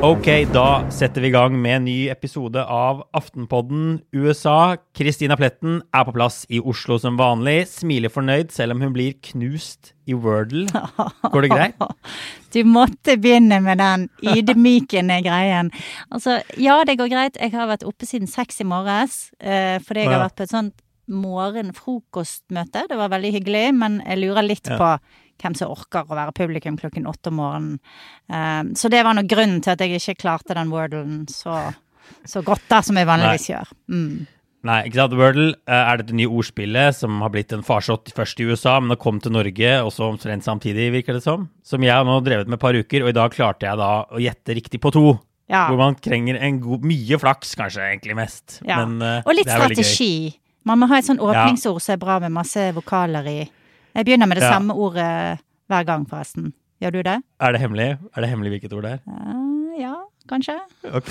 Ok, da setter vi i gang med en ny episode av Aftenpodden USA. Kristina Pletten er på plass i Oslo som vanlig. Smiler fornøyd selv om hun blir knust i Wordle. Går det greit? Du måtte begynne med den ydmykende greien. Altså, ja, det går greit. Jeg har vært oppe siden seks i morges eh, fordi jeg har vært på et sånt morgenfrokostmøte. Det var veldig hyggelig, men jeg lurer litt Ja. på hvem som orker å være publikum klokken åtte om morgenen. Eh, så det var nå grunnen til at jeg ikke klarte den Wordlen så, så godt da, som jeg vanligvis gjør. Mm. Nei, ikke sant. Wordle eh, er dette nye ordspillet som har blitt en farsott først i USA, men det kom til Norge også omtrent samtidig, virker det som. Som jeg har nå drevet med et par uker, og i dag klarte jeg da å gjette riktig på to. Ja. Hvor man trenger en god, mye flaks, kanskje egentlig mest. Ja. Men uh, Og litt strategi. Man må ha et sånn åpningsord som er bra med masse vokaler i. Jeg begynner med det Ja. samme ordet hver gang, forresten. Gjør du det? Er det hemmelig? Er det hemmelig hvilket ord det er? Uh, ja, kanskje? Ok,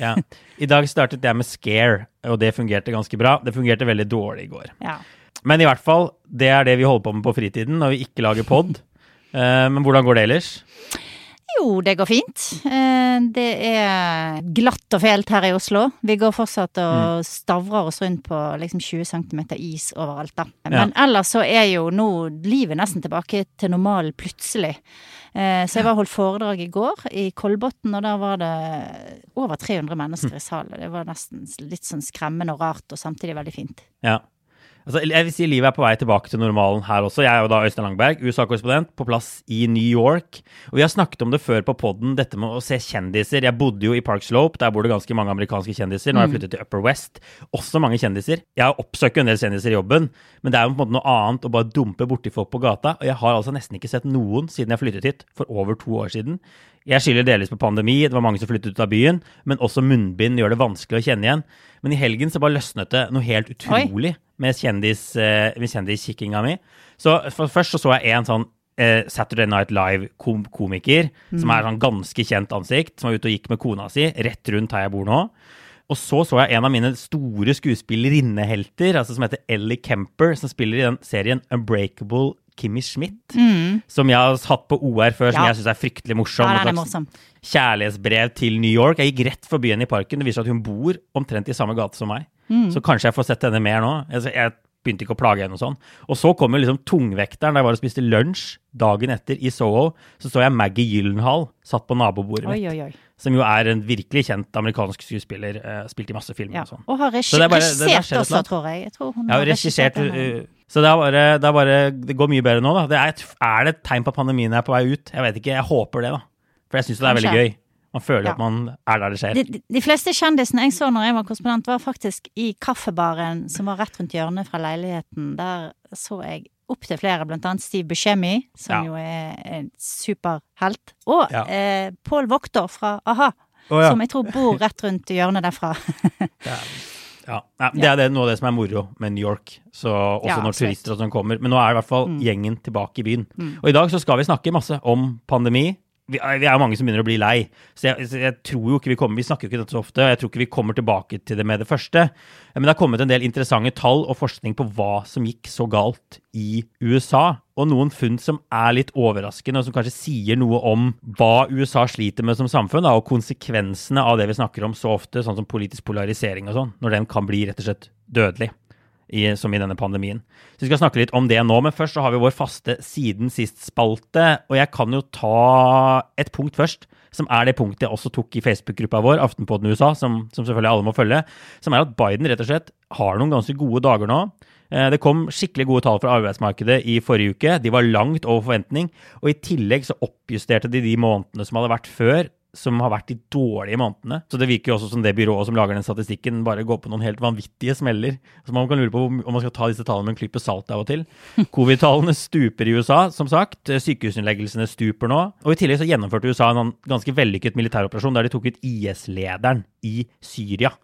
ja. I dag startet jeg med scare, og det fungerte ganske bra. Det fungerte veldig dårlig i går. Ja. Men i hvert fall, det er det vi holder på med på fritiden når vi ikke lager pod. Uh, men hvordan går det ellers? Jo, det går fint. Eh, Det er glatt og fælt her i Oslo. Vi går fortsatt og Mm. stavrer oss rundt på liksom 20 cm is overalt, da. Men ellers så er jo nå livet nesten tilbake til normalen plutselig. Eh, Så jeg var holdt foredrag i går i Kolbotn, og der var det over 300 mennesker i salen. Det var nesten litt sånn skremmende og rart, og samtidig veldig fint. Ja. Altså, jeg vil si Livet er på vei tilbake til normalen her også. Jeg er jo da Øystein Langberg, USA-korrespondent, på plass i New York. Og Vi har snakket om det før på poden, dette med å se kjendiser. Jeg bodde jo i Park Slope, der bor det ganske mange amerikanske kjendiser. Nå har jeg flyttet til Upper West. Også mange kjendiser. Jeg oppsøker en del kjendiser i jobben, men det er jo på en måte noe annet å bare dumpe borti folk på gata. Og jeg har altså nesten ikke sett noen siden jeg flyttet hit for over to år siden. Jeg skylder delvis på pandemi, det var mange som flyttet ut av byen, men også munnbind gjør det vanskelig å kjenne igjen. Men i helgen så bare løsnet det noe helt utrolig eh, med kjendiskikkinga mi. Så først så, så jeg en sånn eh, Saturday Night Live-komiker, som er sånn ganske kjent ansikt, som var ute og gikk med kona si rett rundt her jeg bor nå. Og så så jeg en av mine store skuespillerinnehelter, altså som heter Ellie Kemper, som spiller i den serien Unbreakable Kimmy Schmidt, som jeg har hatt på OR før, som Ja. jeg syns er fryktelig morsom. Ja, er morsom. Kjærlighetsbrev til New York. Jeg gikk rett forbi henne i parken. Det viser at hun bor omtrent i samme gate som meg. Så kanskje jeg får sett henne mer nå. Jeg, jeg begynte ikke å plage henne og sånn. Og så kom jo liksom tungvekteren da jeg var og spiste lunsj dagen etter i Soho. Så så jeg Maggie Gyllenhaal satt på nabobordet Oi, mitt. oi, oi. Som jo er en virkelig kjent amerikansk skuespiller. Uh, spilt i masse filmer Ja. og sånn. Og har er bare- regissert eller også, tror jeg. jeg tror hun ja, har regissert uh, Så det bare, det bare Det går mye bedre nå, da. Det er, et, er det et tegn på at pandemien er på vei ut? Jeg vet ikke. Jeg håper det, da. For jeg syns det er veldig gøy. Man føler Ja. at man er der det skjer. De, de- fleste kjendisene jeg så når jeg var korrespondent, var faktisk i kaffebaren som var rett rundt hjørnet fra leiligheten. Der så jeg opptil flere, blant annet Steve Buscemi, som Ja. jo er en superhelt. Og Ja. eh, Paul Vokter fra a-ha, oh, som jeg tror bor rett rundt hjørnet derfra. Ja, Det er det, noe av det som er moro med New York. Så også når turister og sånn kommer. Men nå er i hvert fall gjengen tilbake i byen. Og i dag så skal vi snakke masse om pandemi. Vi er, mange som begynner å bli lei. Så jeg, jeg tror jo ikke vi kommer Vi snakker jo ikke dette så ofte, og jeg tror ikke vi kommer tilbake til det med det første. Men det har kommet en del interessante tall og forskning på hva som gikk så galt i USA. Og noen funn som er litt overraskende, og som kanskje sier noe om hva USA sliter med som samfunn, da, og konsekvensene av det vi snakker om så ofte, sånn som politisk polarisering og sånn, når den kan bli rett og slett dødelig i, som i denne pandemien. Så Vi skal snakke litt om det nå, men først så har vi vår faste Siden sist-spalte. Og jeg kan jo ta et punkt først, som er det punktet jeg også tok i Facebook-gruppa vår, Aftenpodden USA, som, som, selvfølgelig alle må følge, som er at Biden rett og slett har noen ganske gode dager nå. Eh, det kom skikkelig gode tall fra arbeidsmarkedet i forrige uke. De var langt over forventning. Og i tillegg så oppjusterte de de månedene som hadde vært før, som har vært de dårlige månedene. Så det virker jo også som det byrået som lager den statistikken, bare går på noen helt vanvittige smeller. Så man kan lure på om man skal ta disse tallene med en klype salt av og til. Covid-tallene stuper i USA, som sagt. Sykehusinnleggelsene stuper nå. Og i tillegg så gjennomførte USA en ganske vellykket militæroperasjon der de tok ut IS-lederen i Syria.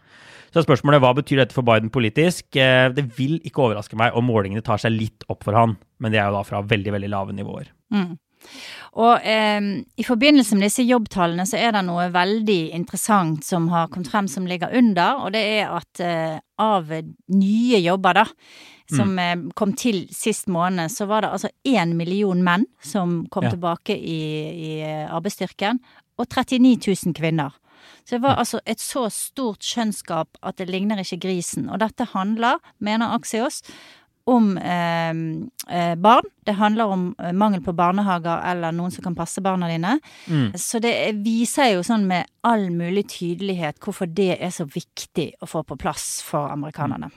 Så spørsmålet hva betyr dette for Biden politisk? Eh, det vil ikke overraske meg om målingene tar seg litt opp for han, men det er jo da fra veldig, veldig lave nivåer. Mm. Og eh, i forbindelse med disse jobbtallene så er det noe veldig interessant som har kommet frem som ligger under, og det er at eh, av nye jobber, da, som mm. Eh, kom til sist måned, så var det altså én million menn som kom ja. tilbake i, i, arbeidsstyrken, og 39 000 kvinner. Så det var altså et så stort kjønnsgap at det ligner ikke grisen. Og dette handler, mener Axios, om eh, eh, barn. Det handler om eh, mangel på barnehager eller noen som kan passe barna dine. Mm. Så det viser jo sånn med all mulig tydelighet hvorfor det er så viktig å få på plass for amerikanerne.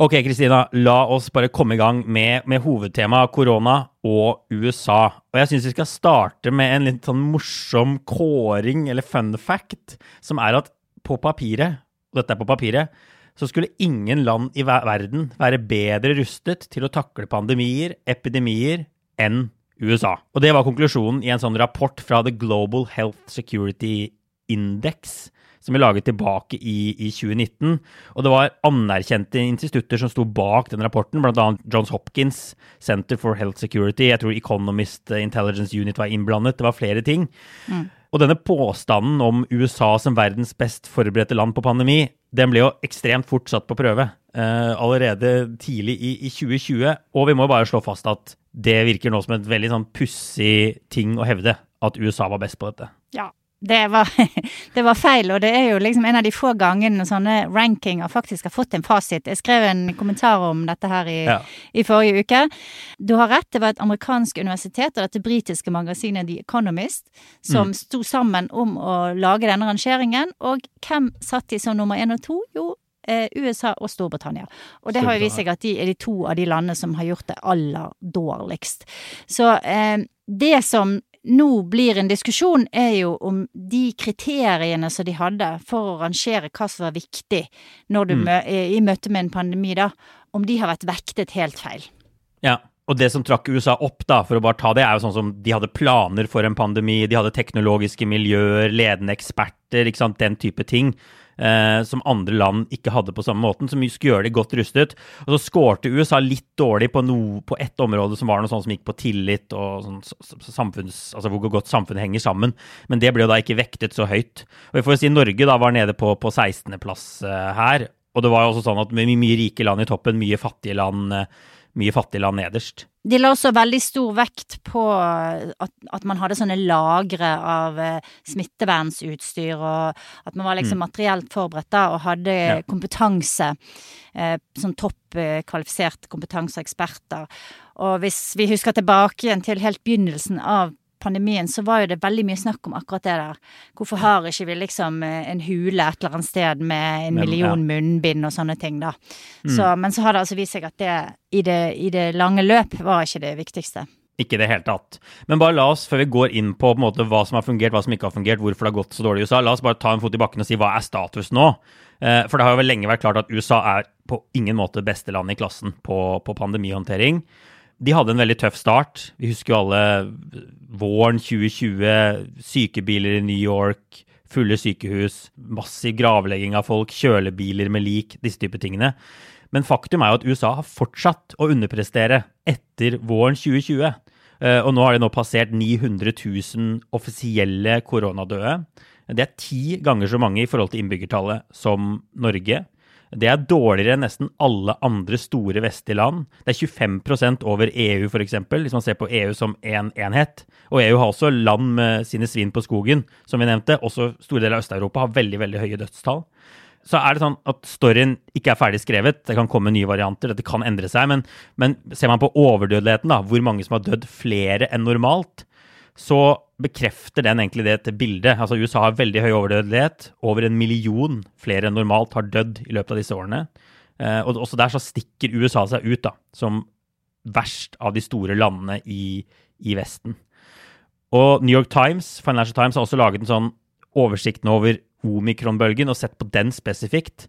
Ok, Kristina, la oss bare komme i gang med, med hovedtemaet korona og USA. Og jeg syns vi skal starte med en litt sånn morsom kåring, eller fun fact, som er at på papiret, og dette er på papiret, så skulle ingen land i verden være bedre rustet til å takle pandemier, epidemier, enn USA. Og det var konklusjonen i en sånn rapport fra The Global Health Security Index, som ble laget tilbake i, i 2019. Og det var anerkjente institutter som sto bak den rapporten, bl.a. Johns Hopkins Center for Health Security. Jeg tror Economist Intelligence Unit var innblandet. Det var flere ting. Mm. Og denne påstanden om USA som verdens best forberedte land på pandemi, den ble jo ekstremt fort satt på prøve uh, allerede tidlig i, i, 2020. Og vi må bare slå fast at det virker nå som et veldig sånn pussig ting å hevde at USA var best på dette. Ja, det var, det var, feil, og det er jo liksom en av de få gangene sånne rankinger faktisk har fått en fasit. Jeg skrev en kommentar om dette her i, ja. i forrige uke. Du har rett, det var et amerikansk universitet og dette britiske magasinet The Economist som mm. sto sammen om å lage denne rangeringen. Og hvem satt de som nummer én og to? Jo, eh, USA og Storbritannia. Og det har jo vist seg at de er de to av de landene som har gjort det aller dårligst. Så eh, det som nå blir en diskusjon, er jo om de kriteriene som de hadde for å rangere hva som var viktig mm. mø i møte med en pandemi, da, om de har vært vektet helt feil. Ja, og det som trakk USA opp, da, for å bare ta det, er jo sånn som de hadde planer for en pandemi, de hadde teknologiske miljøer, ledende eksperter, ikke sant, den type ting eh, som andre land ikke hadde på samme måten, som skulle gjøre de godt rustet. Og så skårte USA litt dårlig på, no, på ett område som var noe sånt som gikk på tillit og sånn, samfunns, altså hvor godt samfunnet henger sammen. Men det ble jo da ikke vektet så høyt. Og vi får si Norge da var nede på, på 16.-plass eh, her. Og det var jo også sånn at med mye rike land i toppen, mye fattige land, eh, mye fattige land nederst. De la også veldig stor vekt på at, at man hadde sånne lagre av eh, smittevernsutstyr, og at man var liksom mm. materielt forberedt da, og hadde ja. kompetanse. Eh, sånn toppkvalifisert kompetanse og eksperter. Og hvis vi husker tilbake igjen til helt begynnelsen av pandemien, så var jo det veldig mye snakk om akkurat det der. Hvorfor har ikke vi liksom eh, en hule et eller annet sted med en million munnbind og sånne ting, da. Mm. Men så har det altså vist seg at det i, det i det lange løp var ikke det viktigste. Ikke i det hele tatt. Men bare la oss, før vi går inn på, på måte, hva som har fungert, hva som ikke har fungert, hvorfor det har gått så dårlig i USA, la oss bare ta en fot i bakken og si hva er status nå? Eh, for det har jo vel lenge vært klart at USA er på ingen måte beste land i klassen på, på pandemihåndtering de hadde en veldig tøff start. Vi husker jo alle våren 2020, sykebiler i New York, fulle sykehus, massiv gravlegging av folk, kjølebiler med lik, disse type tingene. Men faktum er jo at USA har fortsatt å underprestere etter våren 2020. Eh, og nå har de nå passert 900 000 offisielle koronadøde. Det er ti ganger så mange i forhold til innbyggertallet som Norge. Det er dårligere enn nesten alle andre store vestlige land. Det er 25% over EU, f.eks., hvis man ser på EU som én en enhet. Og EU har også land med sine svin på skogen, som vi nevnte. Også store deler av Øst-Europa har veldig, veldig høye dødstall. Så er det sånn at storyen ikke er ferdig skrevet. Det kan komme nye varianter, dette kan endre seg. Men, men ser man på overdødeligheten, da, hvor mange som har dødd flere enn normalt, så bekrefter den egentlig det til bildet. Altså USA har veldig høy overdødelighet. Over en million flere enn normalt har dødd i løpet av disse årene. Eh, og også der så stikker USA seg ut da, som verst av de store landene i, i Vesten. Og New York Times, Financial Times har også laget en sånn oversikt over omikronbølgen og sett på den spesifikt.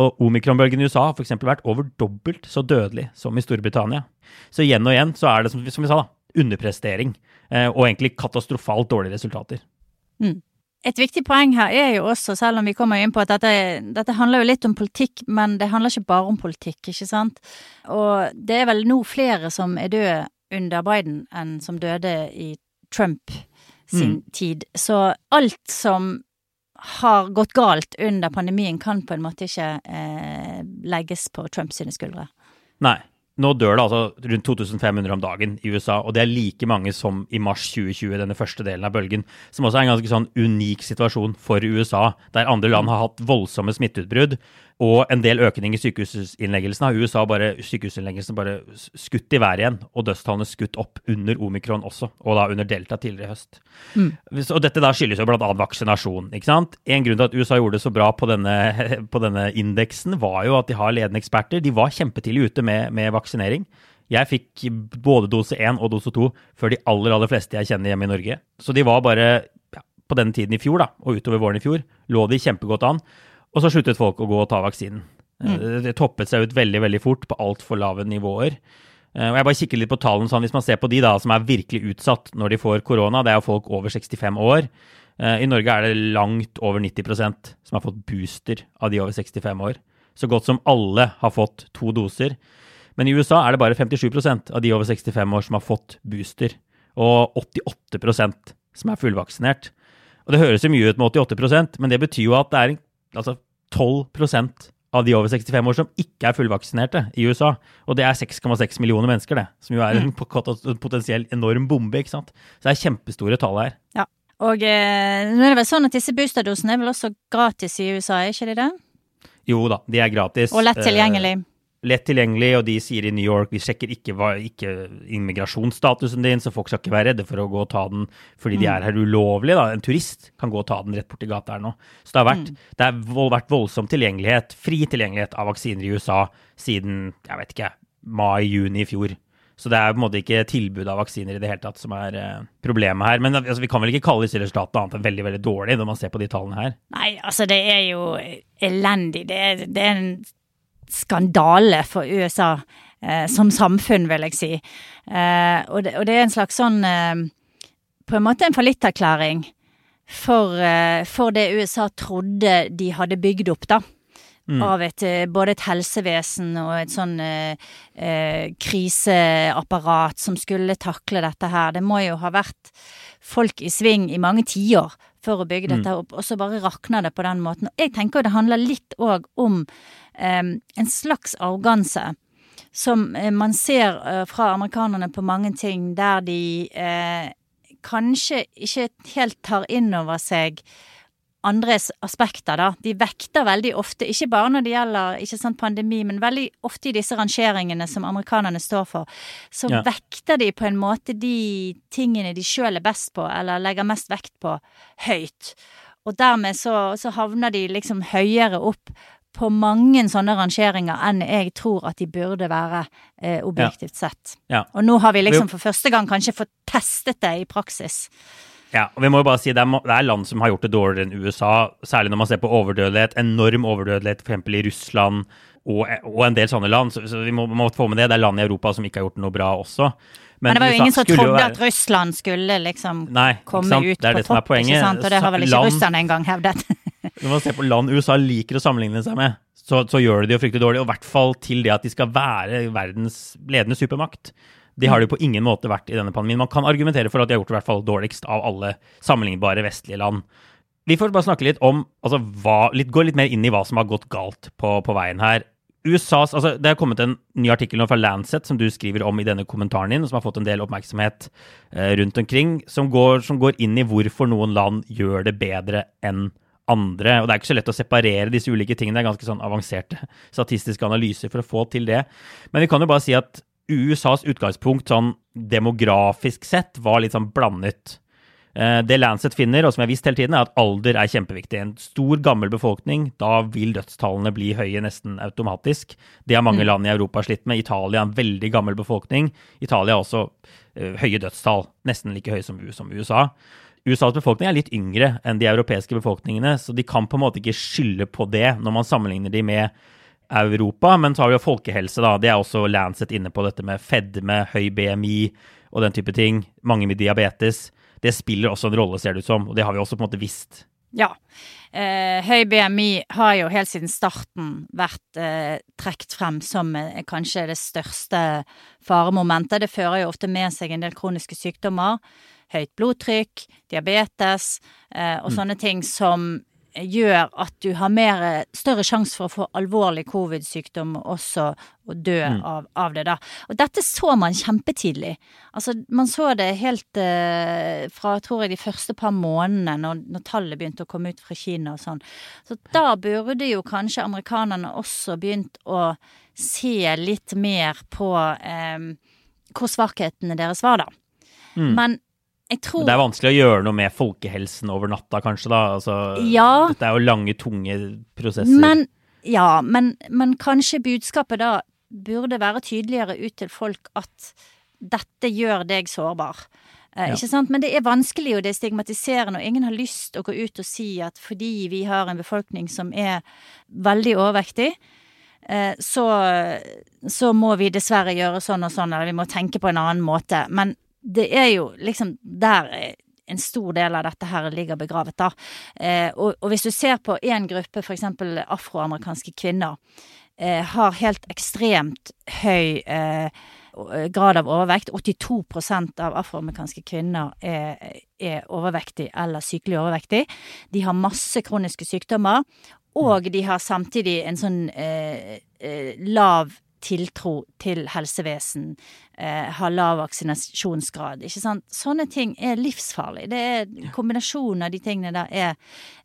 Og omikronbølgen i USA har f.eks. vært over dobbelt så dødelig som i Storbritannia. Så igjen og igjen så er det, som, som vi sa, da, underprestering. Eh, og egentlig katastrofalt dårlige resultater. Mm. Et viktig poeng her er jo også, selv om vi kommer inn på at dette, dette, handler jo litt om politikk, men det handler ikke bare om politikk, ikke sant. Og det er vel nå flere som er døde under Biden enn som døde i Trump sin mm. tid. Så alt som har gått galt under pandemien, kan på en måte ikke eh, legges på Trumps skuldre. Nei. Nå dør det altså rundt 2500 om dagen i USA, og det er like mange som i mars 2020, denne første delen av bølgen. Som også er en ganske sånn unik situasjon for USA, der andre land har hatt voldsomme smitteutbrudd og en del økning i sykehusinnleggelsene. Har USA bare sykehusinnleggelsene bare skutt i været igjen, og dødstallene skutt opp under omikron også, og da under delta tidligere i høst. Mm. Og dette da skyldes jo bl.a. vaksinasjon. ikke sant? En grunn til at USA gjorde det så bra på denne, på denne indeksen, var jo at de har ledende eksperter. De var kjempetidlig ute med, med vaksinering. Jeg fikk både dose 1 og dose 2 før de aller aller fleste jeg kjenner hjemme i Norge. Så de var bare ja, på denne tiden i fjor da, og utover våren i fjor, lå de kjempegodt an. Og så sluttet folk å gå og ta vaksinen. Mm. Eh, det toppet seg ut veldig veldig fort på altfor lave nivåer. Eh, og jeg bare kikker litt på tallene sånn, Hvis man ser på de da, som er virkelig utsatt når de får korona, det er jo folk over 65 år. Eh, I Norge er det langt over 90% som har fått booster av de over 65 år. Så godt som alle har fått to doser. Men i USA er det bare 57% av de over 65 år som har fått booster. Og 88% som er fullvaksinert. Og Det høres jo mye ut med 88 men det betyr jo at det er altså 12% av de over 65 år som ikke er fullvaksinerte i USA. Og det er 6,6 millioner mennesker, det. Som jo er en mm. potensiell enorm bombe. ikke sant? Så det er kjempestore tall her. Ja. Og eh, nå er det vel sånn at disse boosterdosene er vel også gratis i USA, er ikke de det? Jo da, de er gratis. Og lett tilgjengelig. Eh, lett tilgjengelig, og de sier i New York vi sjekker ikke, ikke immigrasjonsstatusen din, så folk skal ikke være redde for å gå og ta den fordi de mm. er her ulovlig. Da. En turist kan gå og ta den rett borti gata her nå. Så det har vært, mm. det har vært voldsom tilgjengelighet, fri tilgjengelighet av vaksiner i USA siden jeg vet ikke, mai-juni i fjor. Så det er på en måte ikke tilbud av vaksiner i det hele tatt som er eh, problemet her. Men altså, vi kan vel ikke kalle disse resultatene annet enn veldig veldig dårlige når man ser på de tallene her? Nei, altså det er jo elendig. Det er, det er en skandale for USA eh, som samfunn, vil jeg si. Eh, og, det, og, det, er en slags sånn eh, På en måte en fallitterklæring for, eh, for, det USA trodde de hadde bygd opp, da. Mm. Av et, eh, både et helsevesen og et sånn eh, kriseapparat som skulle takle dette her. Det må jo ha vært folk i sving i mange tiår for å bygge dette mm. opp, og så bare rakner det på den måten. Jeg tenker det handler litt òg om eh, en slags arroganse. Som uh, man ser fra amerikanerne på mange ting, der de eh, kanskje ikke helt tar inn over seg andres aspekter, da. De vekter veldig ofte, ikke bare når det gjelder ikke sant, pandemi, men veldig ofte i disse rangeringene som amerikanerne står for, så ja. vekter de på en måte de tingene de sjøl er best på, eller legger mest vekt på, høyt. Og dermed så, så havner de liksom høyere opp på mange sånne rangeringer enn jeg tror at de burde være, eh, objektivt sett. Ja. Og nå har vi liksom for første gang kanskje fått testet det i praksis. Ja, og vi må jo bare si det er, det er, land som har gjort det dårligere enn USA, særlig når man ser på overdødelighet. Enorm overdødelighet f.eks. i Russland og, og, en del sånne land. Så, så vi må, må, få med det. Det er land i Europa som ikke har gjort noe bra også. Men, Men det var jo ingen som trodde være... at Russland skulle liksom Nei, komme ut på topp, ikke sant? Og det har vel ikke land... russerne engang hevdet. når man ser på land USA liker å sammenligne seg med, så, så gjør de det jo fryktelig dårlig. Og i hvert fall til det at de skal være verdens ledende supermakt. Det har det på ingen måte vært i denne pandemien. Man kan argumentere for at de har gjort det i hvert fall dårligst av alle sammenlignbare vestlige land. Vi får bare snakke litt om altså, hva, litt, Gå litt mer inn i hva som har gått galt på, på veien her. USAs, altså Det har kommet en ny artikkel nå fra Lancet som du skriver om i denne kommentaren din, som har fått en del oppmerksomhet eh, rundt omkring, som går, som går, inn i hvorfor noen land gjør det bedre enn andre. Og Det er ikke så lett å separere disse ulike tingene. Det er ganske sånn avanserte statistiske analyser for å få til det. Men vi kan jo bare si at USAs utgangspunkt sånn demografisk sett var litt sånn blandet. Eh, det Lancet finner, og som jeg har visst hele tiden, er at alder er kjempeviktig. En stor, gammel befolkning, da vil dødstallene bli høye nesten automatisk. Det har mange mm. land i Europa slitt med. Italia er en veldig gammel befolkning. Italia har også uh, høye dødstall, nesten like høye som, som USA. USAs befolkning er litt yngre enn de europeiske befolkningene, så de kan på en måte ikke skylde på det når man sammenligner de med Europa. Men så har vi jo folkehelse, da. Det er også Lancet inne på dette med fedme, høy BMI og den type ting. Mange med diabetes det spiller også en rolle, ser det ut som. Og det har vi også på en måte visst. Ja. Eh, høy BMI har jo helt siden starten vært eh, trukket frem som eh, kanskje det største faremomentet. Det fører jo ofte med seg en del kroniske sykdommer. Høyt blodtrykk, diabetes eh, og mm. sånne ting som gjør at du har mer, større sjanse for å få alvorlig covid-sykdom også og dø mm. av, av, det, da. Og dette så man kjempetidlig. Altså, man så det helt eh, fra, tror jeg, de første par månedene, når, når, tallet begynte å komme ut fra Kina og sånn. Så da burde jo kanskje amerikanerne også begynt å se litt mer på eh, hvor svakhetene deres var, da. Mm. Men Tror... Det er vanskelig å gjøre noe med folkehelsen over natta, kanskje? da? Altså, ja. Dette er jo lange, tunge prosesser. Men, ja, men, men, kanskje budskapet da burde være tydeligere ut til folk at dette gjør deg sårbar. Eh, ja. Ikke sant? Men det er vanskelig, og det er stigmatiserende, og ingen har lyst til å gå ut og si at fordi vi har en befolkning som er veldig overvektig, eh, så, så må vi dessverre gjøre sånn og sånn, eller vi må tenke på en annen måte. Men det er jo liksom der en stor del av dette her ligger begravet, da. Eh, og, og, hvis du ser på én gruppe, f.eks. afroamerikanske kvinner, eh, har helt ekstremt høy eh, grad av overvekt. 82% av afroamerikanske kvinner er, er overvektig eller sykelig overvektig. De har masse kroniske sykdommer, og de har samtidig en sånn eh, eh, lav tiltro til helsevesen, eh, har lav vaksinasjonsgrad. Ikke sant. Sånne ting er livsfarlig. Det er Kombinasjonen av de tingene der er,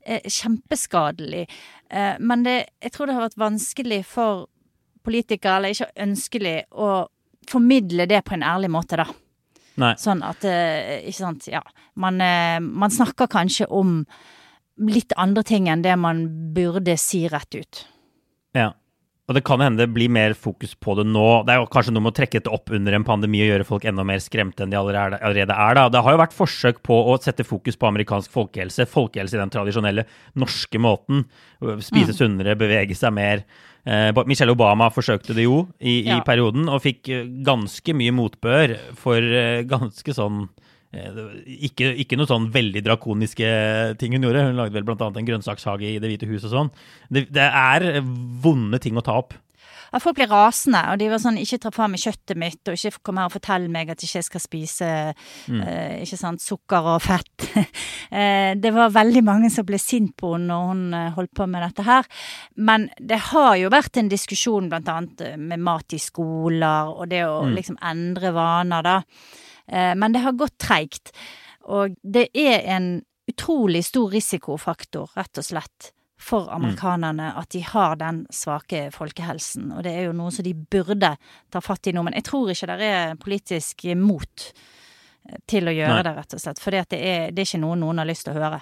er kjempeskadelig. Eh, men det, jeg tror det har vært vanskelig for politikere, eller ikke ønskelig, å formidle det på en ærlig måte, da. Nei. Sånn at eh, Ikke sant. Ja. Man, eh, man snakker kanskje om litt andre ting enn det man burde si rett ut. Ja. Og det kan hende det blir mer fokus på det nå. Det er jo kanskje noe med å trekke dette opp under en pandemi og gjøre folk enda mer skremte enn de allerede er. Da. Det har jo vært forsøk på å sette fokus på amerikansk folkehelse. Folkehelse i den tradisjonelle norske måten. Spise mm. sunnere, bevege seg mer. Eh, Michelle Obama forsøkte det jo i, ja. perioden, og fikk eh, ganske mye motbør for eh, ganske sånn ikke, ikke noe sånn veldig drakoniske ting hun gjorde. Hun lagde vel bl.a. en grønnsakshage i Det hvite hus og sånn. Det, det, er vonde ting å ta opp. Ja, folk ble rasende, og de var sånn 'ikke ta fra meg kjøttet mitt', og 'ikke kom her og fortell meg at jeg ikke skal spise mm. uh, ikke sant, sukker og fett'. uh, det var veldig mange som ble sint på henne når hun holdt på med dette her. Men det har jo vært en diskusjon annet med mat i skoler, og det å mm. liksom endre vaner, da. Eh, men det har gått treigt. Og det er en utrolig stor risikofaktor, rett og slett, for mm. amerikanerne at de har den svake folkehelsen. Og det er jo noe som de burde ta fatt i nå. Men jeg tror ikke det er politisk mot eh, til å gjøre Nei. det, rett og slett. For det, det, er ikke noe noen har lyst til å høre.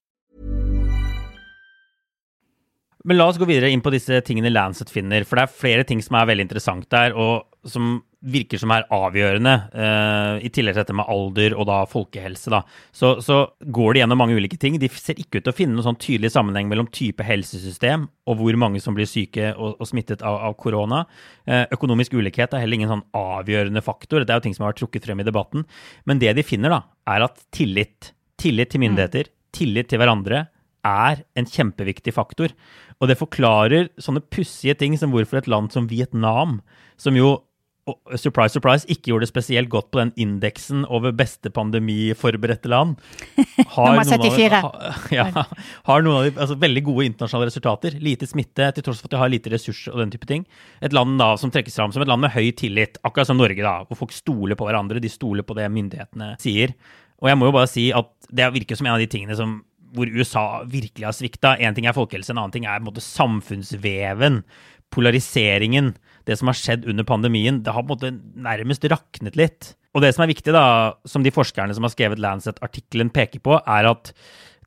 Men la oss gå videre inn på disse tingene Lancet finner, for det er flere ting som er veldig interessant der, og som virker som er avgjørende, uh, i tillegg til dette med alder og da folkehelse. Da. Så, så, går det gjennom mange ulike ting. De ser ikke ut til å finne noen sånn tydelig sammenheng mellom type helsesystem og hvor mange som blir syke og, og smittet av korona. Uh, økonomisk ulikhet er heller ingen sånn avgjørende faktor. Det er jo ting som har vært trukket frem i debatten. Men det de finner, da, er at tillit, tillit til myndigheter, tillit til hverandre, er en kjempeviktig faktor. Og det forklarer sånne pussige ting som hvorfor et land som Vietnam, som jo surprise, surprise, ikke gjorde det spesielt godt på den indeksen over beste pandemiforberedte land. Har Nummer 74. Noen av, ja, har noen av de altså, veldig gode internasjonale resultater. Lite smitte, til tross for at de har lite ressurser og den type ting. Et land da som trekkes fram som et land med høy tillit, akkurat som Norge, da, hvor folk stoler på hverandre. De stoler på det myndighetene sier. Og jeg må jo bare si at det virker som en av de tingene som hvor USA virkelig har svikta. Én ting er folkehelse, en annen ting er måte samfunnsveven, polariseringen. Det som har skjedd under pandemien. Det har på en måte nærmest raknet litt. Og det som er viktig, da, som de forskerne som har skrevet Lancet-artikkelen peker på, er at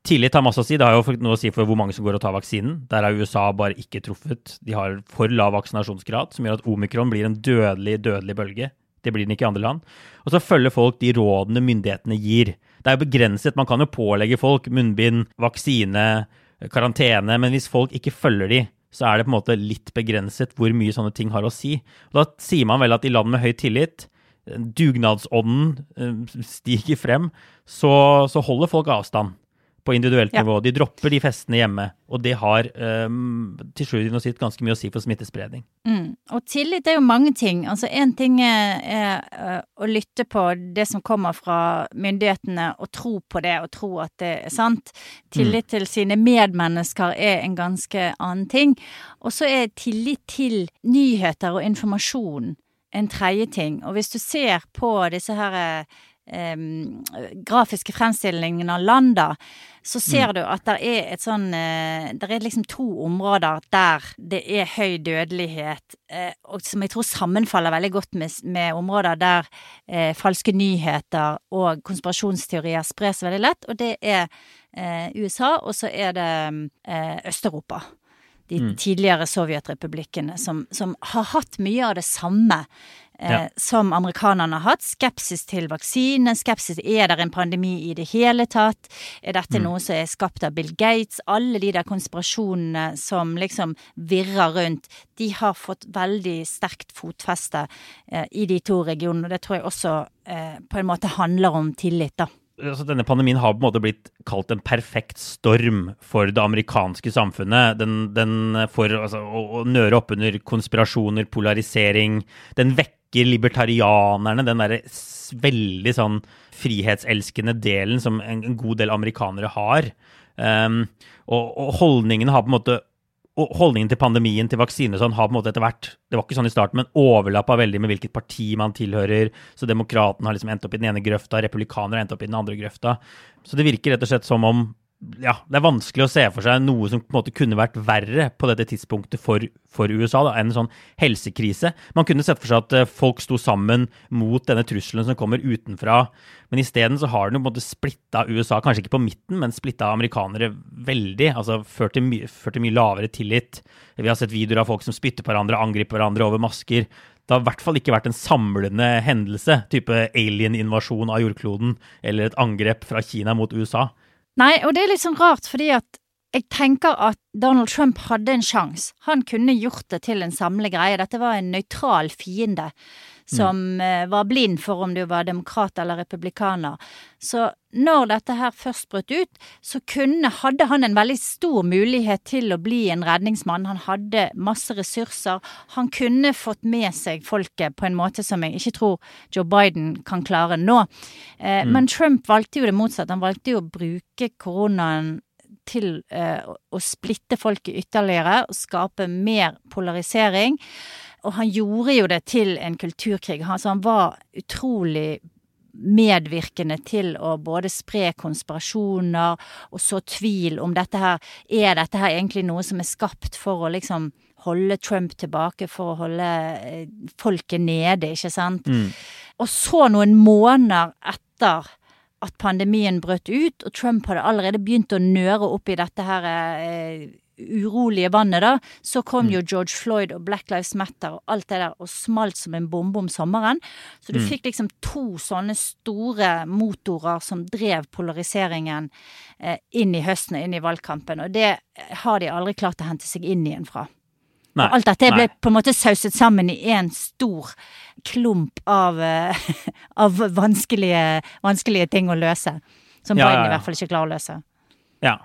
tillit har masse å si. Det har jo noe å si for hvor mange som går og tar vaksinen. Der har USA bare ikke truffet. De har for lav vaksinasjonsgrad, som gjør at omikron blir en dødelig, dødelig bølge. Det blir den ikke i andre land. Og så følger folk de rådene myndighetene gir. Det er jo begrenset. Man kan jo pålegge folk munnbind, vaksine, karantene, men hvis folk ikke følger de, så er det på en måte litt begrenset hvor mye sånne ting har å si. Og da sier man vel at i land med høy tillit, dugnadsånden eh, stiger frem, så, så holder folk avstand på individuelt ja. nivå. De dropper de festene hjemme. Og det har um, til slutt og sist ganske mye å si for smittespredning. Mm. Og tillit er jo mange ting. Altså Én ting er, er uh, å lytte på det som kommer fra myndighetene, og tro på det, og tro at det er sant. Tillit mm. til sine medmennesker er en ganske annen ting. Og så er tillit til nyheter og informasjon en tredje ting. Og hvis du ser på disse her Um, grafiske fremstillingen av landa, så ser mm. du at det er et sånn uh, Det er liksom to områder der det er høy dødelighet, uh, og som jeg tror sammenfaller veldig godt med, med områder der eh, falske nyheter og konspirasjonsteorier spres veldig lett, og det er USA, og så er det Øst-Europa de mm. tidligere sovjetrepublikkene, som, som, har hatt mye av det samme eh, ja. som amerikanerne har hatt. Skepsis til vaksine, skepsis er det en pandemi i det hele tatt? Er dette mm. noe som er skapt av Bill Gates? Alle de der konspirasjonene som liksom virrer rundt, de har fått veldig sterkt fotfeste eh, i de to regionene. Og det tror jeg også eh, på en måte handler om tillit, da altså denne pandemien har på en måte blitt kalt en perfekt storm for det amerikanske samfunnet. Den, den får altså, å, å nøre opp under konspirasjoner, polarisering. Den vekker libertarianerne, den derre veldig sånn frihetselskende delen som en, god del amerikanere har. Um, og, og holdningen har på en måte og holdningen til pandemien, til vaksiner sånn, har på en måte etter hvert Det var ikke sånn i starten, men overlappa veldig med hvilket parti man tilhører. Så demokratene har liksom endt opp i den ene grøfta, republikanere har endt opp i den andre grøfta. Så det virker rett og slett som om ja, det er vanskelig å se for seg noe som på en måte kunne vært verre på dette tidspunktet for, for USA da, enn en sånn helsekrise. Man kunne sett for seg at eh, folk sto sammen mot denne trusselen som kommer utenfra. Men isteden så har den på splitta USA, kanskje ikke på midten, men splitta amerikanere veldig. altså Ført til, my ført til mye lavere tillit. Vi har sett videoer av folk som spytter på hverandre, angriper hverandre over masker. Det har i hvert fall ikke vært en samlende hendelse, type alien-invasjon av jordkloden eller et angrep fra Kina mot USA. Nei, og det er litt sånn rart, fordi at jeg tenker at Donald Trump hadde en sjanse. Han kunne gjort det til en samlegreie. Dette var en nøytral fiende som mm. var blind for om du var demokrat eller republikaner. Så når dette her først brøt ut, så kunne, hadde han en veldig stor mulighet til å bli en redningsmann. Han hadde masse ressurser. Han kunne fått med seg folket på en måte som jeg ikke tror Joe Biden kan klare nå. Eh, mm. Men Trump valgte jo det motsatte. Han valgte jo å bruke koronaen til eh, å- å splitte folket ytterligere og skape mer polarisering. Og han gjorde jo det til en kulturkrig. Han, så han var utrolig medvirkende til å både spre konspirasjoner og så tvil om dette her Er dette her egentlig noe som er skapt for å liksom holde Trump tilbake, for å holde eh, folket nede, ikke sant? Og så noen måneder etter at pandemien brøt ut, og Trump hadde allerede begynt å nøre opp i dette her eh, urolige vannet, da, så kom jo George Floyd og Black Lives Matter og alt det der og smalt som en bombe om sommeren. Så du fikk liksom to sånne store motorer som drev polariseringen eh, inn i høsten og inn i valgkampen, og det har de aldri klart å hente seg inn igjen fra. Nei, alt dette ble nei. på en måte sauset sammen i en stor klump av, av vanskelige, vanskelige ting å løse. Som Ja, Biden i hvert fall ikke klarer å løse. Ja.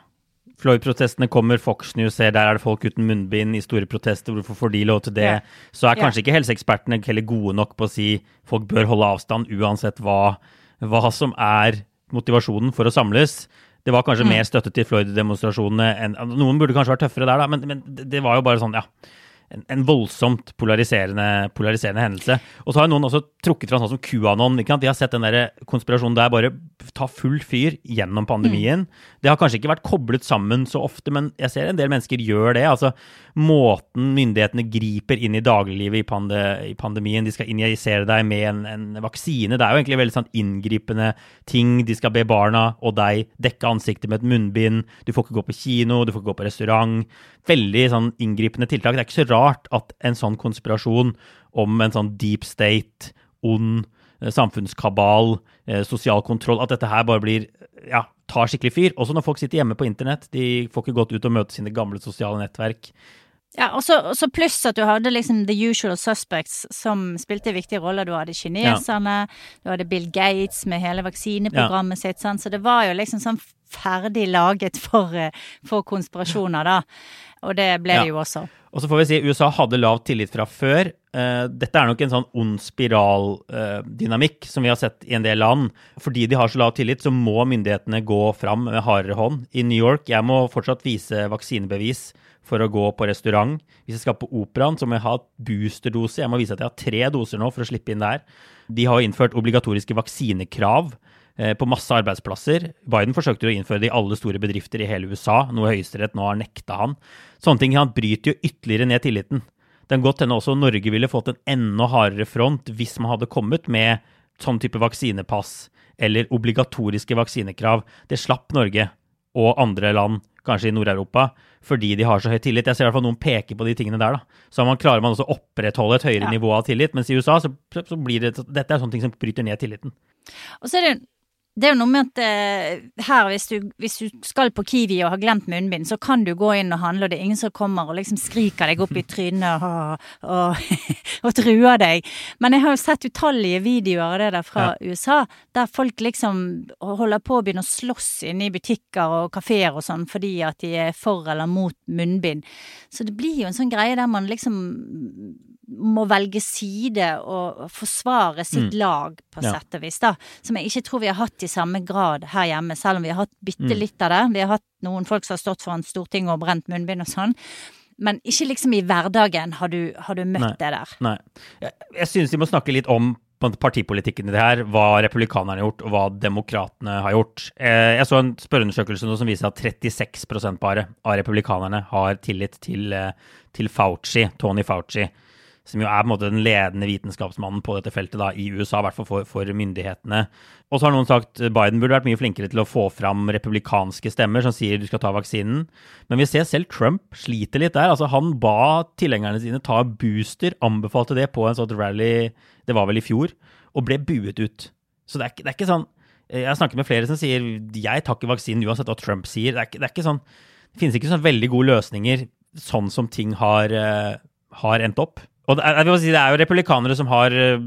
Floyd-protestene kommer, Fox News ser der er det folk uten munnbind i store protester, hvorfor får de lov til det? Yeah. Så er kanskje ikke helseekspertene heller gode nok på å si folk bør holde avstand uansett hva, hva som er motivasjonen for å samles. Det var kanskje mer støtte til Floyd-demonstrasjonene enn Noen burde kanskje vært tøffere der, da, men, men det det var jo bare sånn, ja. En, en voldsomt polariserende, polariserende hendelse. Og så har noen også trukket fra sånn som QAnon. De har sett den der konspirasjonen der bare ta full fyr gjennom pandemien. Det har kanskje ikke vært koblet sammen så ofte, men jeg ser en del mennesker gjør det. Altså måten myndighetene griper inn i dagliglivet i, pande, i pandemien. De skal injisere deg med en, en vaksine. Det er jo egentlig veldig sånn inngripende ting. De skal be barna og deg dekke ansiktet med et munnbind. Du får ikke gå på kino, du får ikke gå på restaurant. Veldig sånn inngripende tiltak. Det er ikke så rart at en sånn konspirasjon om en sånn deep state, ond eh, samfunnskabal, eh, sosial kontroll, at dette her bare blir ja, tar skikkelig fyr. Også når folk sitter hjemme på internett. De får ikke gått ut og møte sine gamle sosiale nettverk. Ja, og så pluss at du hadde liksom the usual suspects som spilte viktige roller. Du hadde kineserne, du hadde Bill Gates med hele vaksineprogrammet sitt. Sant? Så det var jo liksom sånn ferdig laget for, for konspirasjoner, da. Og det ble Ja. det jo også. Og så får vi si USA hadde lav tillit fra før. Eh, dette er nok en sånn ond spiraldynamikk som vi har sett i en del land. Fordi de har så lav tillit, så må myndighetene gå fram med hardere hånd. I New York jeg må fortsatt vise vaksinebevis for å gå på restaurant. Hvis jeg skal på operaen, så må jeg ha boosterdose. Jeg må vise at jeg har tre doser nå for å slippe inn der. De har innført obligatoriske vaksinekrav eh, på masse arbeidsplasser. Biden forsøkte å innføre det i alle store bedrifter i hele USA, noe Høyesterett nå har nekta han. Sånne ting han bryter jo ytterligere ned tilliten. Det kan godt hende også Norge ville fått en enda hardere front hvis man hadde kommet med sånn type vaksinepass eller obligatoriske vaksinekrav. Det slapp Norge og andre land, kanskje i Nord-Europa, fordi de har så høy tillit. Jeg ser i hvert fall noen peker på de tingene der. da. Så man klarer man også å opprettholde et høyere Ja. nivå av tillit, mens i USA så, så blir det Dette er sånne ting som bryter ned tilliten. Og så er det, det er jo noe med at eh, her, hvis du, hvis du skal på Kiwi og har glemt munnbind, så kan du gå inn og handle, og det er ingen som kommer og liksom skriker deg opp i trynet og, og, og truer deg. Men jeg har jo sett utallige videoer av det der fra USA, der folk liksom holder på å begynne å slåss inne i butikker og kafeer og sånn fordi at de er for eller mot munnbind. Så det blir jo en sånn greie der man liksom må velge side og forsvare sitt lag, på Ja. sett og vis, da. Som jeg ikke tror vi har hatt i samme grad her hjemme, selv om vi har hatt bitte Mm. litt av det. Vi har hatt noen folk som har stått foran Stortinget og brent munnbind og sånn. Men ikke liksom i hverdagen har du, har du møtt Nei. det der. Nei. Jeg, jeg synes vi må snakke litt om partipolitikken i det her, hva republikanerne har gjort, og hva demokratene har gjort. Eh, Jeg så en spørreundersøkelse nå som viser at 36 bare av republikanerne har tillit til, eh, til Fauci, Tony Fauci, som jo er på en måte den ledende vitenskapsmannen på dette feltet da, i USA, i hvert fall for, for myndighetene. Og så har noen sagt Biden burde vært mye flinkere til å få fram republikanske stemmer som sier du skal ta vaksinen. Men vi ser selv Trump sliter litt der. Altså, han ba tilhengerne sine ta booster, anbefalte det på en sånn rally, det var vel i fjor, og ble buet ut. Så det er, det er ikke sånn Jeg har snakket med flere som sier jeg tar ikke vaksinen uansett hva Trump sier. Det er, det er sånn Det finnes ikke sånn veldig gode løsninger sånn som ting har, eh, har endt opp. Og det er, si, det er jo republikanere som har eh,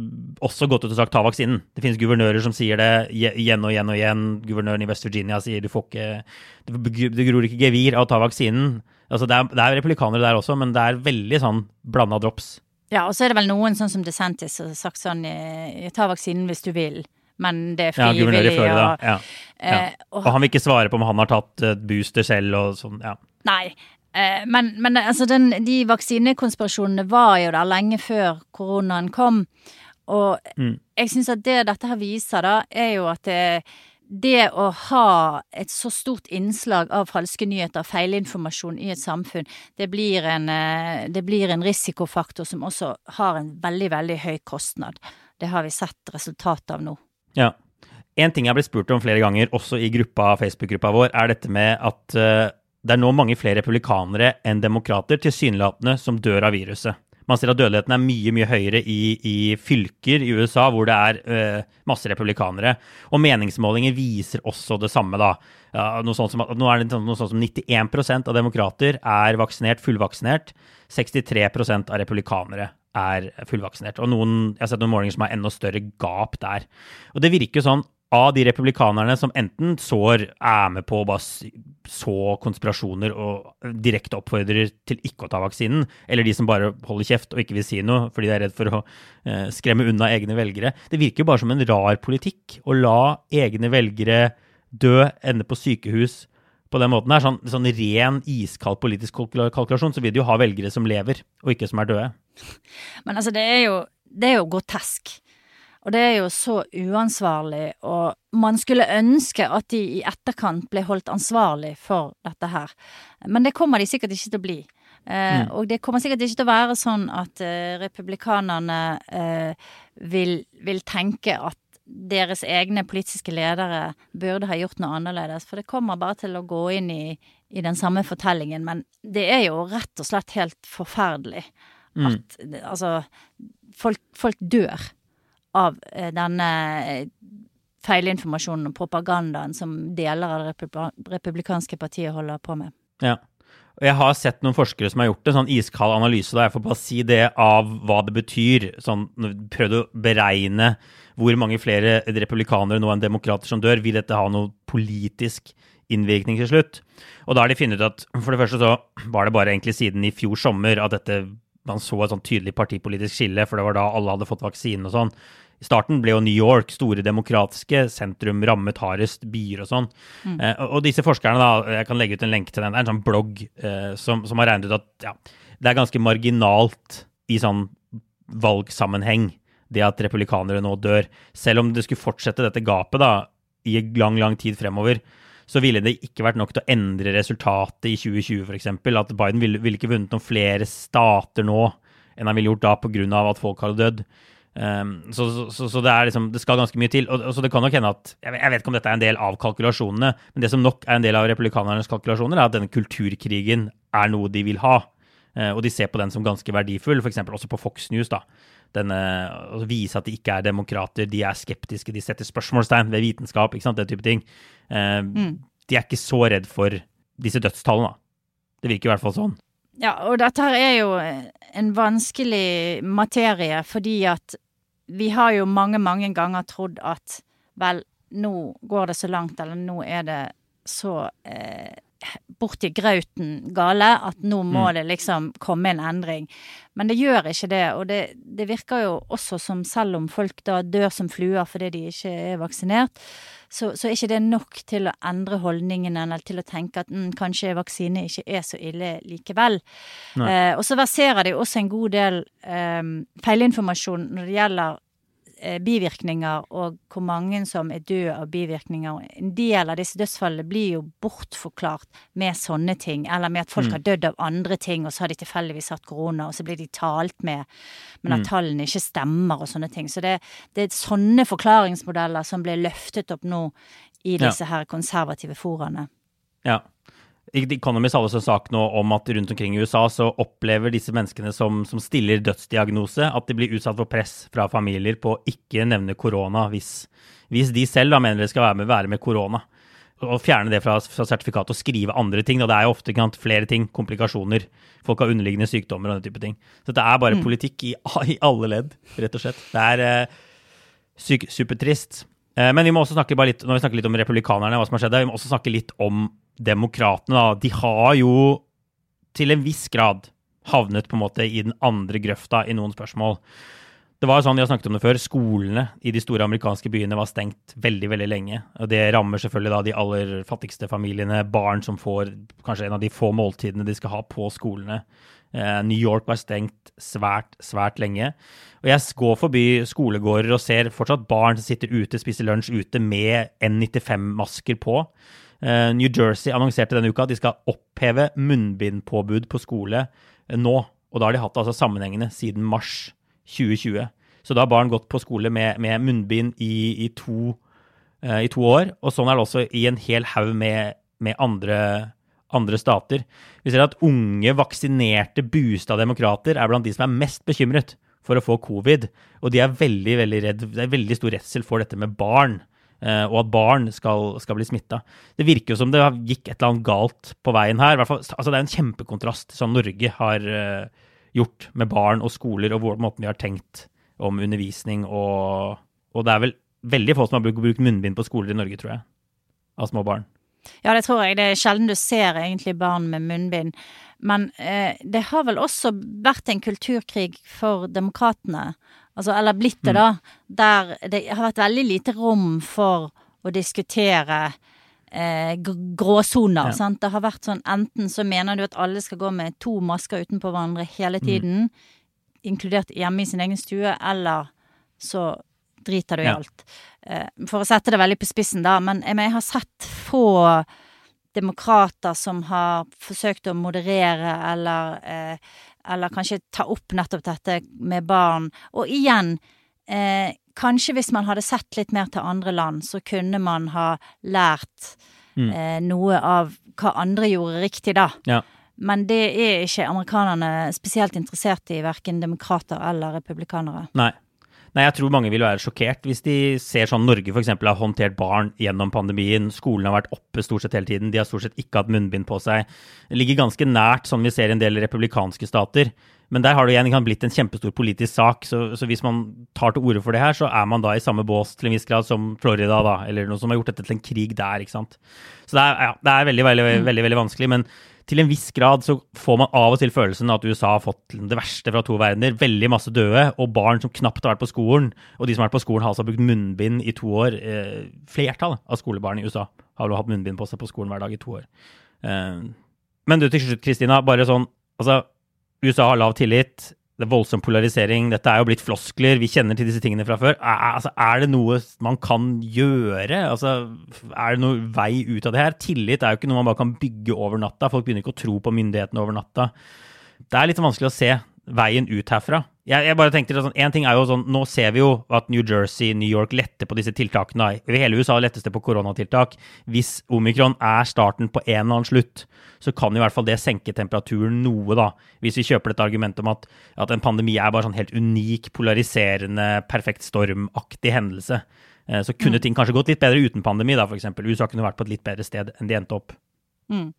også gått ut og sagt ta vaksinen. Det finnes guvernører som sier det igjen og igjen og igjen. Guvernøren i West Virginia sier du får ikke Det, gror ikke gevir av å ta vaksinen. Altså, det, er, det er republikanere der også, men det er veldig sånn blanda drops. Ja, og så er det vel noen sånn som DeSantis som har sagt sånn eh, ta vaksinen hvis du vil. men det er frivillig. Ja. Florida. og, Ja. ja. eh, Og han vil ikke svare på om han har tatt booster selv og sånn. Ja. Nei. Eh, men men altså den, de vaksinekonspirasjonene var jo der lenge før koronaen kom. Og Mm. jeg syns at det dette her viser, da, er jo at det, det å ha et så stort innslag av falske nyheter, feilinformasjon i et samfunn, det blir, en, eh, det blir en risikofaktor som også har en veldig, veldig høy kostnad. Det har vi sett resultatet av nå. Ja. En ting jeg har blitt spurt om flere ganger, også i gruppa, Facebook-gruppa vår, er dette med at eh, det er nå mange flere republikanere enn demokrater tilsynelatende som dør av viruset. Man ser at dødeligheten er mye mye høyere i, i fylker i USA hvor det er eh, masse republikanere. Og meningsmålinger viser også det samme, da. Ja, noe sånt som, nå er det noe sånt som 91% av demokrater er vaksinert, fullvaksinert. 63% av republikanere er fullvaksinert. Og noen, jeg har sett noen målinger som har enda større gap der. Og det virker jo sånn av de republikanerne som enten sår, er med på å bare så konspirasjoner og direkte oppfordrer til ikke å ta vaksinen, eller de som bare holder kjeft og ikke vil si noe fordi de er redd for å eh, skremme unna egne velgere. Det virker jo bare som en rar politikk å la egne velgere dø, ende på sykehus på den måten her. Sånn, sånn ren, iskald politisk kalkulasjon, så vil de jo ha velgere som lever, og ikke som er døde. Men altså, det er jo, det er jo grotesk. Og det er jo så uansvarlig, og man skulle ønske at de i etterkant ble holdt ansvarlig for dette her. Men det kommer de sikkert ikke til å bli. Eh, Og det kommer sikkert ikke til å være sånn at eh, republikanerne eh, vil, vil tenke at deres egne politiske ledere burde ha gjort noe annerledes. For det kommer bare til å gå inn i, i den samme fortellingen. Men det er jo rett og slett helt forferdelig at mm. altså folk, folk dør av eh, denne eh, feilinformasjonen og propagandaen som deler av det republikanske partiet holder på med. Ja. Jeg har sett noen forskere som har gjort en sånn iskald analyse, da jeg får bare si det, av hva det betyr. Sånn, prøvd å beregne hvor mange flere republikanere nå enn demokrater som dør. Vil dette ha noe politisk innvirkning til slutt? Og da har de funnet ut at for det første så var det bare egentlig siden i fjor sommer at dette man så et sånn tydelig partipolitisk skille, for det var da alle hadde fått vaksinen og sånn. I starten ble jo New York, store demokratiske sentrum, rammet hardest, byer og sånn. Eh, og, og disse forskerne, da, jeg kan legge ut en lenke til den, det er en sånn blogg eh, som, som har regnet ut at ja, det er ganske marginalt i sånn valgsammenheng, det at republikanere nå dør. Selv om det skulle fortsette dette gapet da, i lang, lang tid fremover, så ville det ikke vært nok til å endre resultatet i 2020 f.eks. At Biden ville, ville ikke vunnet noen flere stater nå enn han ville gjort da pga. at folk hadde dødd. Um, så, så, så det, er liksom, det skal ganske mye til. Og, og så det kan nok hende at jeg jeg vet ikke om dette er en del av kalkulasjonene, men det som nok er en del av republikanernes kalkulasjoner, er at denne kulturkrigen er noe de vil ha. Uh, og de ser på den som ganske verdifull, f.eks. også på Fox News. da. Denne, å vise at de ikke er demokrater, de er skeptiske, de setter spørsmålstegn ved vitenskap, ikke sant, den type ting. Eh, De er ikke så redd for disse dødstallene. Det virker i hvert fall sånn. Ja, og dette her er jo en vanskelig materie, fordi at vi har jo mange, mange ganger trodd at vel, nå går det så langt, eller nå er det så eh, borti grauten gale at nå må det liksom komme en endring. Men det gjør ikke det, og det, det virker jo også som selv om folk da dør som fluer fordi de ikke er vaksinert, så, så er ikke det nok til å endre holdningen eller til å tenke at mm, kanskje vaksine ikke er så ille likevel. Eh, og så verserer det jo også en god del eh, feilinformasjon når det gjelder bivirkninger og hvor mange som er døde av bivirkninger. En del av disse dødsfallene blir jo bortforklart med sånne ting, eller med at folk har dødd av andre ting, og så har de tilfeldigvis hatt korona, og så blir de talt med, men at tallene ikke stemmer og sånne ting. Så det, det er sånne forklaringsmodeller som blir løftet opp nå i Ja. disse her konservative foraene. Ja. Economist hadde også en sak nå om at rundt omkring i USA så opplever disse menneskene som, som stiller dødsdiagnose, at de blir utsatt for press fra familier på å ikke nevne korona hvis, hvis de selv da mener det skal være med, korona. Og fjerne det fra, fra sertifikatet og skrive andre ting. Og det er jo ofte kan, flere ting, komplikasjoner. Folk har underliggende sykdommer og den type ting. Så det er bare politikk i, i alle ledd, rett og slett. Det er eh, syk, supertrist. Eh, Men vi må også snakke bare litt, når vi snakker litt om republikanerne, hva som har skjedd der, vi må også snakke litt om demokratene. Da. De har jo til en viss grad havnet på en måte i den andre grøfta i noen spørsmål. Det var jo sånn, jeg har snakket om det før, Skolene i de store amerikanske byene var stengt veldig veldig lenge. og Det rammer selvfølgelig da de aller fattigste familiene, barn som får kanskje en av de få måltidene de skal ha på skolene. Eh, New York var stengt svært, svært lenge. Og jeg går forbi skolegårder og ser fortsatt barn som sitter ute, spiser lunsj ute med N95-masker på. Eh, New Jersey annonserte denne uka at de skal oppheve munnbindpåbud på skole nå. Og da har de hatt det altså sammenhengende siden mars 2020. Så da har barn gått på skole med, med munnbind i, i, to, uh, i, to, år. Og sånn er det også i en hel haug med, med andre, andre, stater. Vi ser at unge, vaksinerte, boosta demokrater er blant de som er mest bekymret for å få covid. Og de er veldig, veldig redd, det er veldig stor redsel for dette med barn. Uh, og at barn skal, skal bli smitta. Det virker jo som det gikk et eller annet galt på veien her. Fall, altså det er en kjempekontrast som Norge har uh, gjort med barn og skoler, og hvor måten vi har tenkt om undervisning og Og det er vel veldig få som har brukt munnbind på skoler i Norge, tror jeg, av små barn. Ja, det tror jeg. Det er sjelden du ser egentlig barn med munnbind. Men eh, det har vel også vært en kulturkrig for demokratene, altså, eller blitt det, mm. da, der det har vært veldig lite rom for å diskutere eh, gråsoner. Ja. Det har vært sånn enten så mener du at alle skal gå med to masker utenpå hverandre hele mm. tiden, mm. inkludert hjemme i sin egen stue, eller så driter du i ja. alt. Eh, for å sette det veldig på spissen, da, men jeg, jeg har sett få demokrater som har forsøkt å moderere eller, eh, eller kanskje ta opp nettopp dette med barn. Og igjen, eh, kanskje hvis man hadde sett litt mer til andre land, så kunne man ha lært mm. eh, noe av hva andre gjorde riktig da. Ja. Men det er ikke amerikanerne spesielt interessert i, verken demokrater eller republikanere. Nei. Nei, jeg tror mange vil være sjokkert hvis de ser sånn Norge f.eks. har håndtert barn gjennom pandemien. Skolen har vært oppe stort sett hele tiden. De har stort sett ikke hatt munnbind på seg. Det ligger ganske nært sånn vi ser en del republikanske stater. Men der har det igjen blitt en kjempestor politisk sak. Så, så, hvis man tar til orde for det her, så er man da i samme bås til en viss grad som Florida, da, eller noe som har gjort dette til en krig der. ikke sant? Så det er, ja, det er veldig, veldig, veldig, veldig vanskelig. Men til en viss grad så får man av og til følelsen at USA har fått det verste fra to verdener. Veldig masse døde, og barn som knapt har vært på skolen. Og de som har vært på skolen, har altså brukt munnbind i to år. Eh, flertallet av skolebarn i USA har vel hatt munnbind på seg på skolen hver dag i to år. Eh, men du, til slutt, Kristina, bare sånn altså, USA har lav tillit. Det er voldsom polarisering. Dette er jo blitt floskler. Vi kjenner til disse tingene fra før. Er, altså, er det noe man kan gjøre? Altså, er det noen vei ut av det her? Tillit er jo ikke noe man bare kan bygge over natta. Folk begynner ikke å tro på myndighetene over natta. Det er litt vanskelig å se veien ut herfra. Jeg, jeg bare tenkte sånn, en ting er jo sånn, Nå ser vi jo at New Jersey, New York letter på disse tiltakene. I hele USA lettes det på koronatiltak. Hvis omikron er starten på en eller annen slutt, så kan i hvert fall det senke temperaturen noe, da. Hvis vi kjøper dette argumentet om at, at en pandemi er bare sånn helt unik, polariserende, perfekt stormaktig hendelse. Eh, så kunne mm. ting kanskje gått litt bedre uten pandemi, da, f.eks. USA kunne vært på et litt bedre sted enn de endte opp. Mm.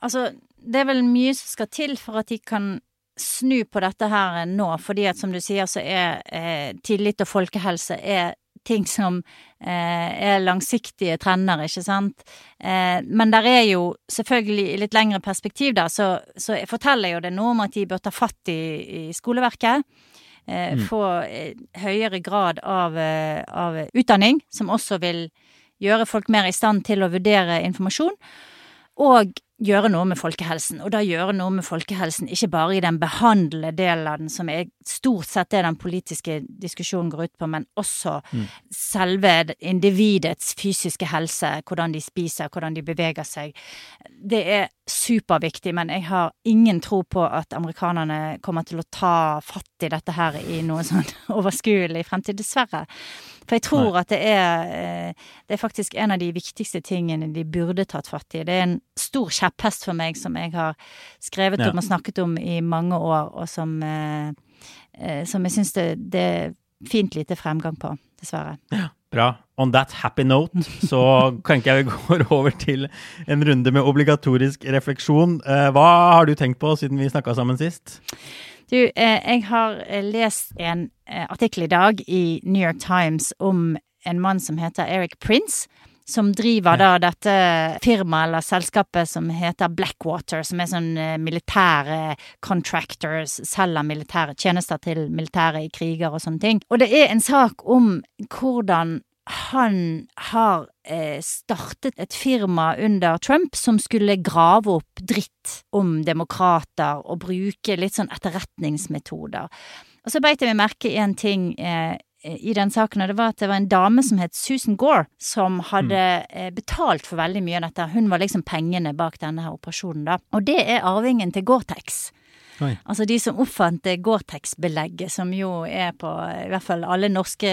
Altså, det er vel mye som skal til for at de kan snu på dette her nå, fordi at som du sier, så er eh, tillit og folkehelse er ting som eh, er langsiktige trender, ikke sant. Eh, men der er jo selvfølgelig i litt lengre perspektiv, der, så, så forteller jo det noe om at de bør ta fatt i, i skoleverket. Eh, mm. Få eh, høyere grad av, eh, av utdanning, som også vil gjøre folk mer i stand til å vurdere informasjon. Og gjøre noe med folkehelsen, og da gjøre noe med folkehelsen ikke bare i den behandlede delen av den, som er stort sett det den politiske diskusjonen går ut på, men også mm. selve individets fysiske helse, hvordan de spiser, hvordan de beveger seg. Det er superviktig, men jeg har ingen tro på at amerikanerne kommer til å ta fatt i dette her i noe sånn overskuelig fremtid, dessverre. For jeg tror Nei. at det er, eh, det er faktisk en av de viktigste tingene de burde tatt fatt i. Det er en stor kjepphest for meg som jeg har skrevet ja. om og snakket om i mange år, og som, eh, eh, som jeg syns det, det, er fint lite fremgang på, dessverre. Ja. Bra. On that happy note så kan ikke jeg gå over til en runde med obligatorisk refleksjon. Hva har du tenkt på siden vi snakka sammen sist? Du, eh, jeg har eh, lest en eh, artikkel i dag i New York Times om en mann som heter Eric Prince. som driver da dette firmaet eller selskapet som heter Blackwater, som er sånn militære contractors, selger militære tjenester til militære i kriger og sånne ting. Og det er en sak om hvordan han har eh, startet et firma under Trump som skulle grave opp dritt om demokrater og bruke litt sånn etterretningsmetoder. Og så beit jeg meg merke i en ting eh, i den saken, og det var at det var en dame som het Susan Gore, som hadde eh, betalt for veldig mye av dette. Hun var liksom pengene bak denne her operasjonen, da. Og det er arvingen til Gore-Tex. Altså de som oppfant Gore-Tex-belegget, som jo er på i hvert fall alle norske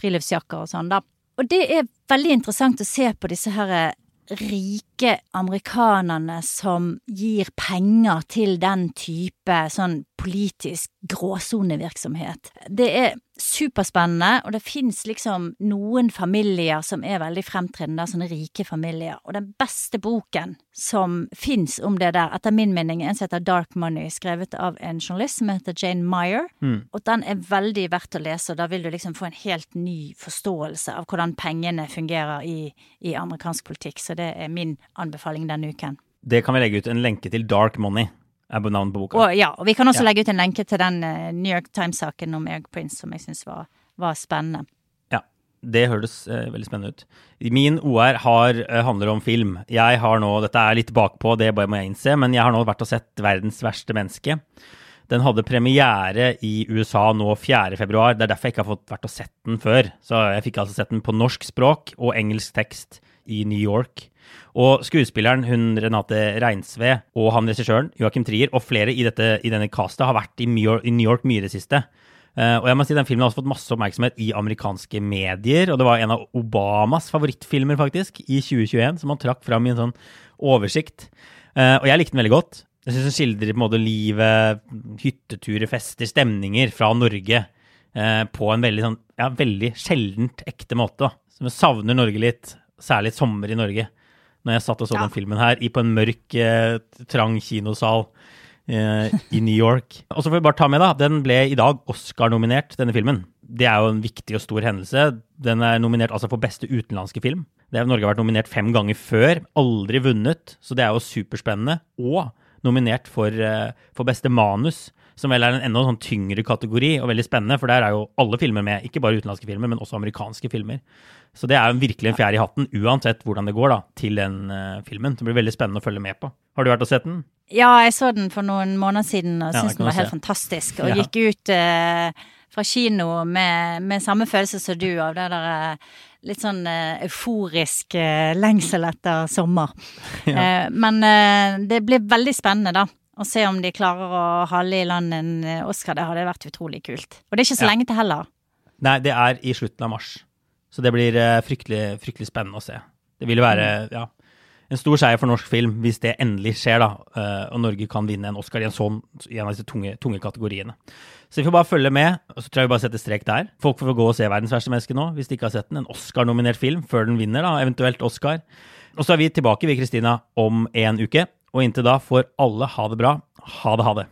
friluftsjakker og sånn, da. Og det er veldig interessant å se på disse her rike amerikanerne som gir penger til den type sånn politisk gråsonevirksomhet. Det er superspennende, og det fins liksom noen familier som er veldig fremtredende, sånne rike familier. Og den beste boken som fins om det der, etter min mening, en som heter Dark Money, skrevet av en journalist som heter Jane Meyer. Mm. Og den er veldig verdt å lese, og da vil du liksom få en helt ny forståelse av hvordan pengene fungerer i, i amerikansk politikk. Så det er min anbefaling denne uken. Det kan vi legge ut en lenke til Dark Money er navnet på boka. Og, ja, og vi kan også ja. legge ut en lenke til den uh, New York Times-saken om Eric Prince som jeg syns var, var, spennende. Ja, det høres uh, veldig spennende ut. Min OR har, uh, handler om film. Jeg har nå, Dette er litt bakpå, det bare må jeg innse, men jeg har nå vært og sett 'Verdens verste menneske'. Den hadde premiere i USA nå 4.2. Det er derfor jeg ikke har fått vært og sett den før. Så jeg fikk altså sett den på norsk språk og engelsk tekst i New York. Og skuespilleren hun Renate Reinsve og han regissøren Joakim Trier og flere i, dette, i denne castet har vært i New York, i New York mye i det siste. Uh, og jeg må si Den filmen har også fått masse oppmerksomhet i amerikanske medier. Og det var en av Obamas favorittfilmer faktisk, i 2021, som han trakk fram i en sånn oversikt. Uh, og jeg likte den veldig godt. Jeg syns den skildrer på en måte livet, hytteturer, fester, stemninger fra Norge uh, på en veldig, sånn, ja, veldig sjeldent ekte måte. Som vi savner Norge litt, særlig sommer i Norge når jeg satt og så ja. den filmen her, i på en mørk, eh, trang kinosal eh, i New York. Og så får vi bare ta med, da, den ble i dag Oscar-nominert, denne filmen. Det er jo en viktig og stor hendelse. Den er nominert altså for beste utenlandske film. Det har Norge vært nominert fem ganger før, aldri vunnet, så det er jo superspennende. Og nominert for, uh, for beste manus, som vel er en enda sånn tyngre kategori og veldig spennende, for der er jo alle filmer med, ikke bare utenlandske filmer, men også amerikanske filmer. Så det er jo virkelig en fjær i hatten, uansett hvordan det går da, til den uh, filmen. Det blir veldig spennende å følge med på. Har du vært og sett den? Ja, jeg så den for noen måneder siden og ja, syntes den var helt fantastisk. Og ja. gikk ut uh, fra kino med, med, samme følelse som du av det der uh, litt sånn euforisk lengsel etter sommer. Ja. men det blir veldig spennende, da. Å se om de klarer å hale i land en Oscar. Det hadde vært utrolig kult. Og det er ikke så lenge til heller. Nei, det er i slutten av mars. Så det blir uh, fryktelig, fryktelig spennende å se. Det vil være mm. ja, en stor seier for norsk film hvis det endelig skjer, da, uh, og Norge kan vinne en Oscar i en sånn i en av disse tunge, tunge, kategoriene. Så vi får bare følge med, og så tror jeg vi bare setter strek der. Folk får gå og se 'Verdens verste menneske' nå, hvis de ikke har sett den. En Oscar-nominert film før den vinner, da, eventuelt Oscar. Og så er vi tilbake, vi, Kristina, om en uke. Og inntil da får alle ha det bra. Ha det, ha det.